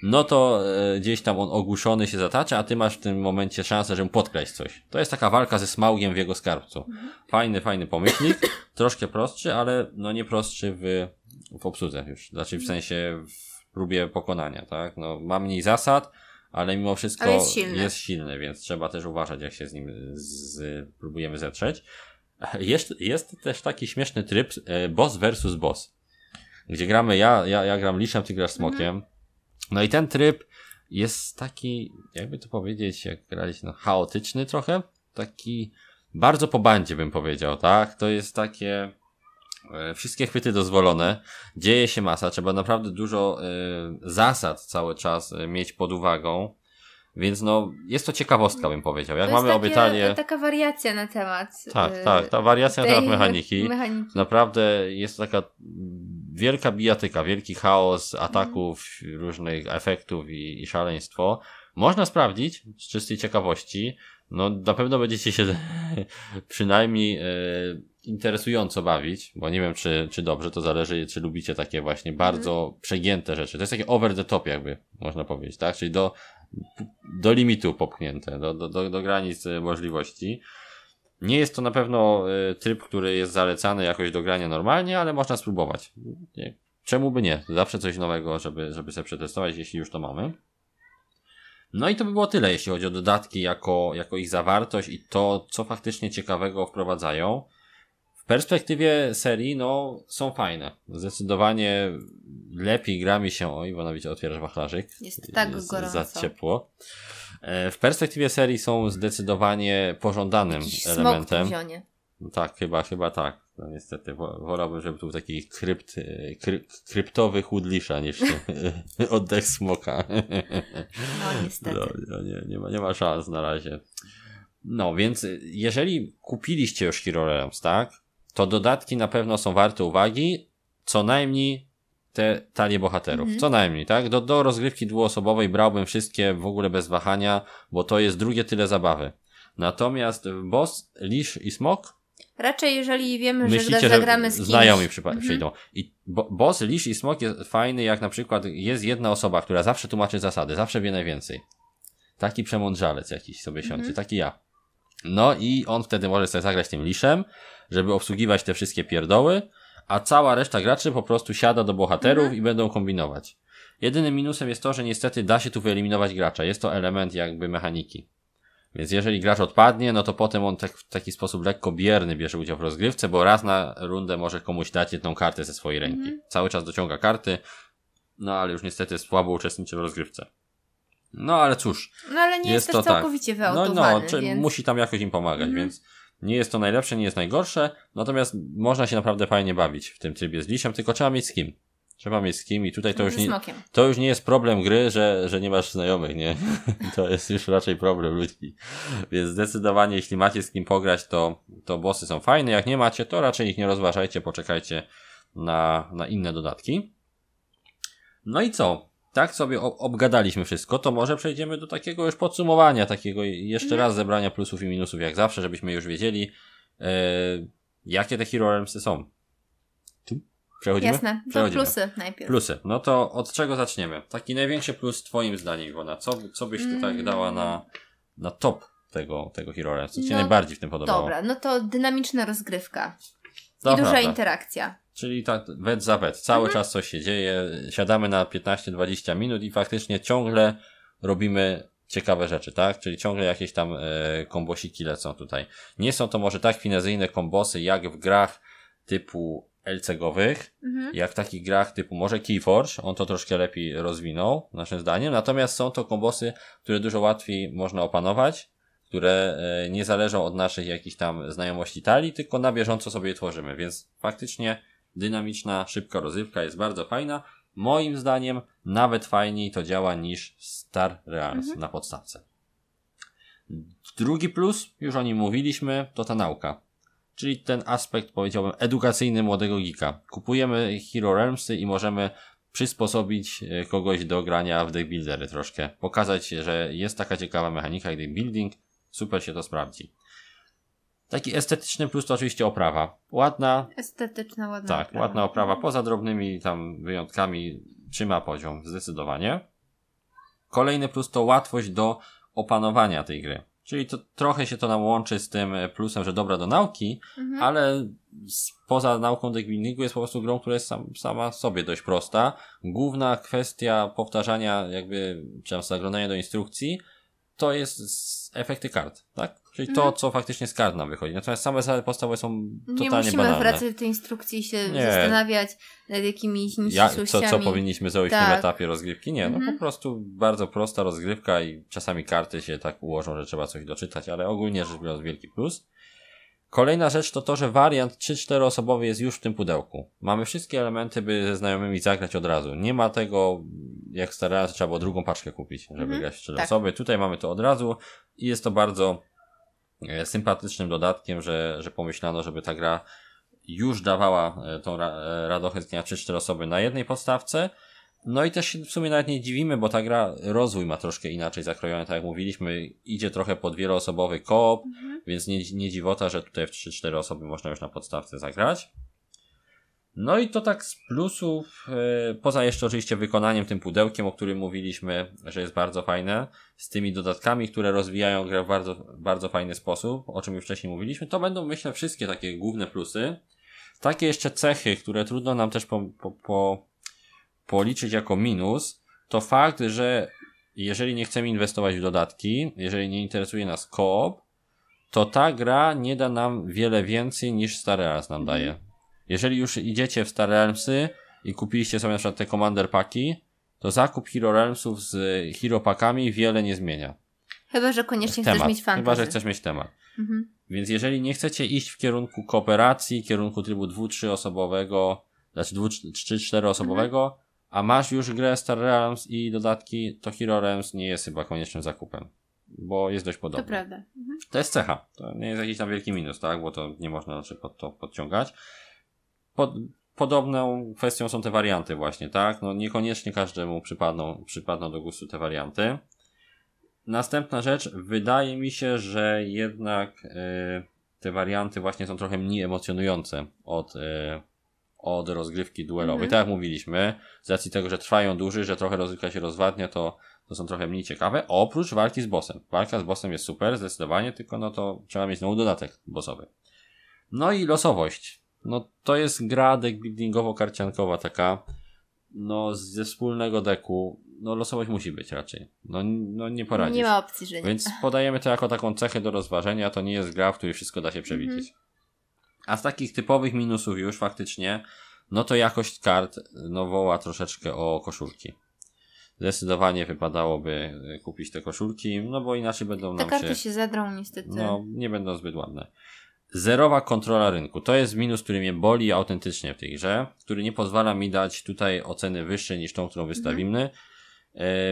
no to e, gdzieś tam on ogłuszony się zatacza, a ty masz w tym momencie szansę, żeby podkraść coś. To jest taka walka ze smaugiem w jego skarbcu. Fajny, fajny pomyślnik, troszkę prostszy, ale no nie prostszy w, w obsłudze już. Znaczy w sensie w próbie pokonania, tak? No ma mniej zasad, ale mimo wszystko Ale jest silny. jest silny, więc trzeba też uważać, jak się z nim z, próbujemy zetrzeć. Jest, jest też taki śmieszny tryb e, boss versus boss, gdzie gramy ja, ja, ja gram liszem, ty grasz smokiem. No i ten tryb jest taki, jakby to powiedzieć, jak grać, no chaotyczny trochę, taki bardzo po bandzie bym powiedział, tak? To jest takie wszystkie chwyty dozwolone, dzieje się masa, trzeba naprawdę dużo e, zasad cały czas e, mieć pod uwagą, więc no jest to ciekawostka bym powiedział. Jak To mamy takie, obytalię... taka wariacja na temat. Tak, tak, ta wariacja na temat mechaniki. mechaniki. Naprawdę jest taka wielka bijatyka, wielki chaos ataków, różnych efektów i, i szaleństwo. Można sprawdzić z czystej ciekawości. No, na pewno będziecie się przynajmniej e, interesująco bawić, bo nie wiem, czy, czy dobrze, to zależy, czy lubicie takie właśnie bardzo przegięte rzeczy. To jest takie over the top, jakby można powiedzieć, tak? Czyli do, do limitu popchnięte, do, do, do, do granic e, możliwości. Nie jest to na pewno y, tryb, który jest zalecany jakoś do grania normalnie, ale można spróbować. Czemu by nie? Zawsze coś nowego, żeby, żeby sobie przetestować, jeśli już to mamy. No i to by było tyle, jeśli chodzi o dodatki jako, jako ich zawartość i to, co faktycznie ciekawego wprowadzają. W perspektywie serii, no, są fajne. Zdecydowanie lepiej gra mi się, oj, bo nawet otwierasz wachlarzyk. Jest tak jest gorąco. za ciepło. E, w perspektywie serii są zdecydowanie pożądanym Jakiś elementem. Smok no tak, chyba, chyba tak. No niestety, wolałbym, żeby był taki krypt, e, kry, kryptowy chudlisza niż oddech smoka. No niestety. No, no, nie, nie, ma, nie ma szans na razie. No więc jeżeli kupiliście już Hero Realms, tak, to dodatki na pewno są warte uwagi, co najmniej te talie bohaterów. Mhm. Co najmniej, tak? Do, do rozgrywki dwuosobowej brałbym wszystkie w ogóle bez wahania, bo to jest drugie tyle zabawy. Natomiast boss, lisz i smok Raczej jeżeli wiemy, Myślicie, że zagramy z kimś. Znajomi mhm. przyjdą. I bo, boss, lisz i smok jest fajny, jak na przykład jest jedna osoba, która zawsze tłumaczy zasady, zawsze wie najwięcej. Taki przemądrzalec jakiś sobie siądzie, mhm. taki ja. No i on wtedy może sobie zagrać tym liszem, żeby obsługiwać te wszystkie pierdoły, a cała reszta graczy po prostu siada do bohaterów mhm. i będą kombinować. Jedynym minusem jest to, że niestety da się tu wyeliminować gracza. Jest to element jakby mechaniki. Więc jeżeli gracz odpadnie, no to potem on tak, w taki sposób lekko bierny bierze udział w rozgrywce, bo raz na rundę może komuś dać jedną kartę ze swojej ręki. Mhm. Cały czas dociąga karty, no ale już niestety słabo uczestniczy w rozgrywce. No ale cóż. No ale nie jest, jest to tak. całkowicie tak. No, no, czy więc... musi tam jakoś im pomagać, mhm. więc nie jest to najlepsze, nie jest najgorsze, natomiast można się naprawdę fajnie bawić w tym trybie z lisiem, tylko trzeba mieć z kim. Trzeba mieć z kim i tutaj to już, nie, to już nie jest problem gry, że, że nie masz znajomych, nie? to jest już raczej problem ludzi. Więc zdecydowanie, jeśli macie z kim pograć, to, to bossy są fajne. Jak nie macie, to raczej ich nie rozważajcie, poczekajcie na, na inne dodatki. No i co? tak sobie obgadaliśmy wszystko, to może przejdziemy do takiego już podsumowania, takiego jeszcze mhm. raz zebrania plusów i minusów jak zawsze, żebyśmy już wiedzieli, e, jakie te Hero Realmsy są. Przechodzimy? Jasne, to plusy najpierw. Plusy. No to od czego zaczniemy? Taki największy plus twoim zdaniem, Iwona. Co, co byś tutaj mm. dała na, na top tego, tego Hero Realms? Co ci no, najbardziej w tym podobało? Dobra, no to dynamiczna rozgrywka. I duża interakcja. Czyli tak wet za wet. Cały mhm. czas coś się dzieje. Siadamy na 15-20 minut i faktycznie ciągle robimy ciekawe rzeczy, tak? Czyli ciągle jakieś tam e, kombosiki lecą tutaj. Nie są to może tak finezyjne kombosy jak w grach typu LCG-owych, mhm. jak w takich grach typu może Keyforge, on to troszkę lepiej rozwinął, naszym zdaniem. Natomiast są to kombosy, które dużo łatwiej można opanować które e, nie zależą od naszych jakichś tam znajomości talii, tylko na bieżąco sobie je tworzymy, więc faktycznie dynamiczna, szybka rozrywka jest bardzo fajna. Moim zdaniem nawet fajniej to działa niż Star Realms mhm. na podstawce. Drugi plus, już o nim mówiliśmy, to ta nauka. Czyli ten aspekt, powiedziałbym, edukacyjny młodego geeka. Kupujemy Hero Realmsy i możemy przysposobić e, kogoś do grania w deck buildery troszkę. Pokazać, że jest taka ciekawa mechanika jak deck building, super się to sprawdzi. Taki estetyczny plus to oczywiście oprawa. Ładna. Estetyczna, ładna. Tak, oprawa. ładna oprawa. Poza drobnymi tam wyjątkami trzyma poziom, zdecydowanie. Kolejny plus to łatwość do opanowania tej gry. Czyli to trochę się to nam łączy z tym plusem, że dobra do nauki, mhm. ale poza nauką deckbuildingu jest po prostu grą, która jest sam, sama sobie dość prosta. Główna kwestia powtarzania jakby, czy tam zaglądania do instrukcji, to jest efekty kart, tak? Czyli to, mhm. co faktycznie z kart nam wychodzi. Natomiast same zasady podstawowe są totalnie Nie musimy banalne. wracać do tej instrukcji i się nie. zastanawiać nad jakimiś nieścisłościami. Co, co powinniśmy zrobić tak. w tym tak. etapie rozgrywki? Nie, no mhm. po prostu bardzo prosta rozgrywka i czasami karty się tak ułożą, że trzeba coś doczytać, ale ogólnie rzecz biorąc wielki plus. Kolejna rzecz to to, że wariant 3-4 osobowy jest już w tym pudełku. Mamy wszystkie elementy, by ze znajomymi zagrać od razu. Nie ma tego, jak starałem, trzeba było drugą paczkę kupić, żeby mhm, grać 4 tak. osoby. Tutaj mamy to od razu i jest to bardzo sympatycznym dodatkiem, że, że pomyślano, żeby ta gra już dawała e, tą e, radochę z 3-4 osoby na jednej podstawce, no i też się w sumie nawet nie dziwimy, bo ta gra rozwój ma troszkę inaczej zakrojony, tak jak mówiliśmy, idzie trochę pod wieloosobowy koop, mhm. więc nie, nie dziwota, że tutaj w 3-4 osoby można już na podstawce zagrać. No i to tak z plusów, yy, poza jeszcze oczywiście wykonaniem tym pudełkiem, o którym mówiliśmy, że jest bardzo fajne, z tymi dodatkami, które rozwijają grę w bardzo, bardzo fajny sposób, o czym już wcześniej mówiliśmy, to będą myślę wszystkie takie główne plusy. Takie jeszcze cechy, które trudno nam też po, po, po, policzyć jako minus, to fakt, że jeżeli nie chcemy inwestować w dodatki, jeżeli nie interesuje nas koop, to ta gra nie da nam wiele więcej niż Star Realms nam daje. Jeżeli już idziecie w Star Realmsy i kupiliście sobie na przykład te Commander Paki, to zakup Hero Realmsów z Hero Pakami wiele nie zmienia. Chyba, że koniecznie temat. chcesz mieć fantasy. Chyba, że chcesz mieć temat. Mhm. Więc jeżeli nie chcecie iść w kierunku kooperacji, kierunku trybu dwu, trzy osobowego, znaczy dwu, trzy, cztery osobowego, mhm. a masz już grę Star Realms i dodatki, to Hero Realms nie jest chyba koniecznym zakupem. Bo jest dość podobny. To prawda. Mhm. To jest cecha. To nie jest jakiś tam wielki minus, tak? Bo to nie można raczej pod to podciągać. Pod, podobną kwestią są te warianty właśnie, tak? No niekoniecznie każdemu przypadną, przypadną do gustu te warianty. Następna rzecz, wydaje mi się, że jednak y, te warianty właśnie są trochę mniej emocjonujące od, y, od rozgrywki duelowej. Mhm. Tak jak mówiliśmy, z racji tego, że trwają dłużej, że trochę rozgrywka się rozwadnia, to, to są trochę mniej ciekawe, oprócz walki z bossem. Walka z bossem jest super, zdecydowanie, tylko no to trzeba mieć znowu dodatek bossowy. No i losowość. No to jest gra deckbuildingowo-karciankowa taka, no ze wspólnego deku, no losowość musi być raczej. No, no nie poradzisz. Nie ma opcji, że nie. Więc podajemy to jako taką cechę do rozważenia, to nie jest gra, w której wszystko da się przewidzieć. Mhm. A z takich typowych minusów już faktycznie, no to jakość kart no woła troszeczkę o koszulki. Zdecydowanie wypadałoby kupić te koszulki, no bo inaczej będą te nam się... Te karty się zadrą niestety. No, nie będą zbyt ładne. Zerowa kontrola rynku. To jest minus, który mnie boli autentycznie w tej grze, który nie pozwala mi dać tutaj oceny wyższej niż tą, którą wystawimy. Mhm.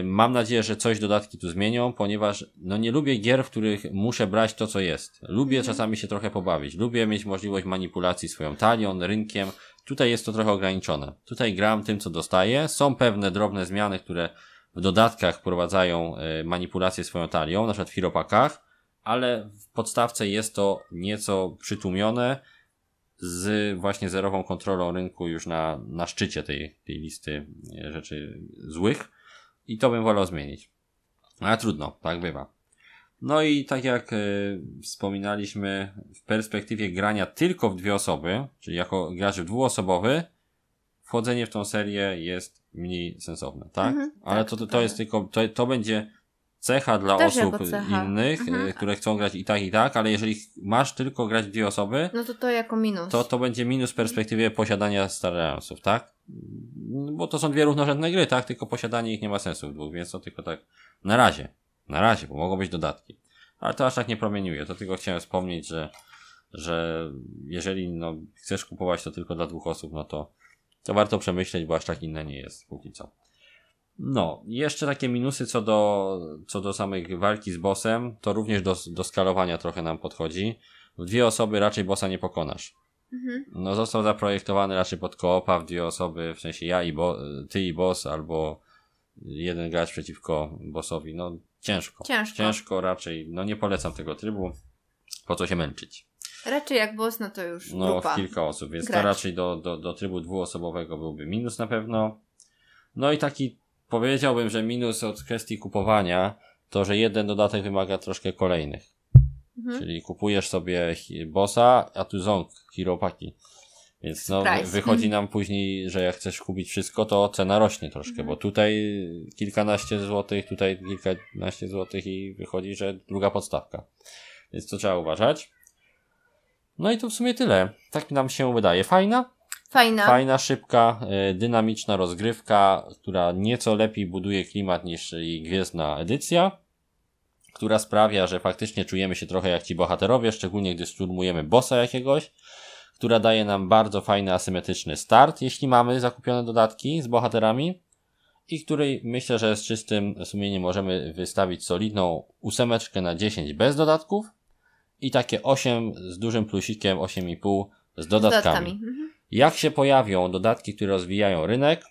Mam nadzieję, że coś dodatki tu zmienią, ponieważ no nie lubię gier, w których muszę brać to, co jest. Lubię mhm. czasami się trochę pobawić. Lubię mieć możliwość manipulacji swoją talią, rynkiem. Tutaj jest to trochę ograniczone. Tutaj gram tym, co dostaję. Są pewne drobne zmiany, które w dodatkach wprowadzają e, manipulację swoją talią, na przykład w Hiropakach, ale w podstawce jest to nieco przytłumione z właśnie zerową kontrolą rynku już na, na szczycie tej, tej listy e, rzeczy złych i to bym wolał zmienić. Ale trudno, tak bywa. No i tak jak y, wspominaliśmy, w perspektywie grania tylko w dwie osoby, czyli jako gracz dwuosobowy, wchodzenie w tą serię jest mniej sensowne, tak? Mhm, Ale tak, to, to, to jest tylko, to, to będzie cecha dla Też osób cecha. innych, mhm. które chcą grać i tak, i tak, ale jeżeli masz tylko grać dwie osoby, no to to jako minus. To to będzie minus w perspektywie posiadania Star Realmsów, tak? Bo to są dwie równorzędne gry, tak? Tylko posiadanie ich nie ma sensu w dwóch, więc to tylko tak na razie. Na razie, bo mogą być dodatki. Ale to aż tak nie promieniuje. To tylko chciałem wspomnieć, że, że jeżeli no, chcesz kupować to tylko dla dwóch osób, no to, to warto przemyśleć, bo aż tak inne nie jest póki co. No, jeszcze takie minusy co do, co do samej walki z bossem, to również do, do skalowania trochę nam podchodzi. W dwie osoby raczej bossa nie pokonasz. Mhm. No, został zaprojektowany raczej pod koopa w dwie osoby, w sensie ja i bo, ty i boss, albo jeden gracz przeciwko bossowi. No, ciężko. Ciężko. Ciężko raczej, no nie polecam tego trybu. Po co się męczyć? Raczej jak boss, no to już No, grupa. kilka osób, więc gracz. to raczej do, do, do trybu dwuosobowego byłby minus na pewno. No i taki powiedziałbym, że minus od kwestii kupowania to, że jeden dodatek wymaga troszkę kolejnych. Mhm. Czyli kupujesz sobie bossa, a tu ząg, hiropaki. Więc no, wychodzi nam później, że jak chcesz kupić wszystko, to cena rośnie troszkę, mhm. bo tutaj kilkanaście złotych, tutaj kilkanaście złotych i wychodzi, że druga podstawka. Więc to trzeba uważać. No i to w sumie tyle. Tak nam się wydaje. Fajna, Fajna. Fajna, szybka, e, dynamiczna rozgrywka, która nieco lepiej buduje klimat niż jej gwiezdna edycja, która sprawia, że faktycznie czujemy się trochę jak ci bohaterowie, szczególnie gdy szturmujemy bossa jakiegoś, która daje nam bardzo fajny asymetryczny start, jeśli mamy zakupione dodatki z bohaterami i której myślę, że z czystym sumieniem możemy wystawić solidną ósemeczkę na 10 bez dodatków i takie 8 z dużym plusikiem, 8,5 z dodatkami. Z dodatkami. Jak się pojawią dodatki, które rozwijają rynek,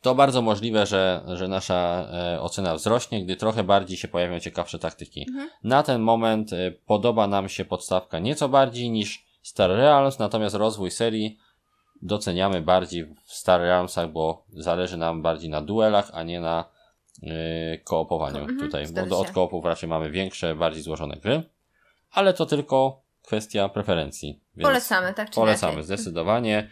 to bardzo możliwe, że, że nasza e, ocena wzrośnie, gdy trochę bardziej się pojawią ciekawsze taktyki. Mhm. Na ten moment e, podoba nam się podstawka nieco bardziej niż Star Realms, natomiast rozwój serii doceniamy bardziej w Star Realmsach, bo zależy nam bardziej na duelach, a nie na yy, koopowaniu Mhm, tutaj. Bo od się. koopów raczej mamy większe, bardziej złożone gry, ale to tylko kwestia preferencji. Więc Polecamy, tak czy Polecamy, inaczej. zdecydowanie.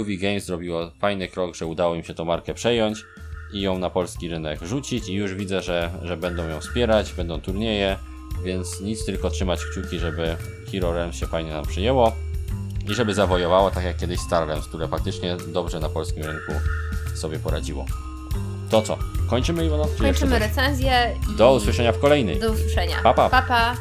UV Games zrobiło fajny krok, że udało im się tą markę przejąć i ją na polski rynek rzucić i już widzę, że, że będą ją wspierać, będą turnieje, więc nic tylko trzymać kciuki, żeby Hero Realms się fajnie nam przyjęło i żeby zawojowało tak jak kiedyś Star Realms, które faktycznie dobrze na polskim rynku sobie poradziło. To co? Kończymy Iwona? Kończymy recenzję i Do usłyszenia w kolejnej. do usłyszenia. Pa, pa. pa, pa.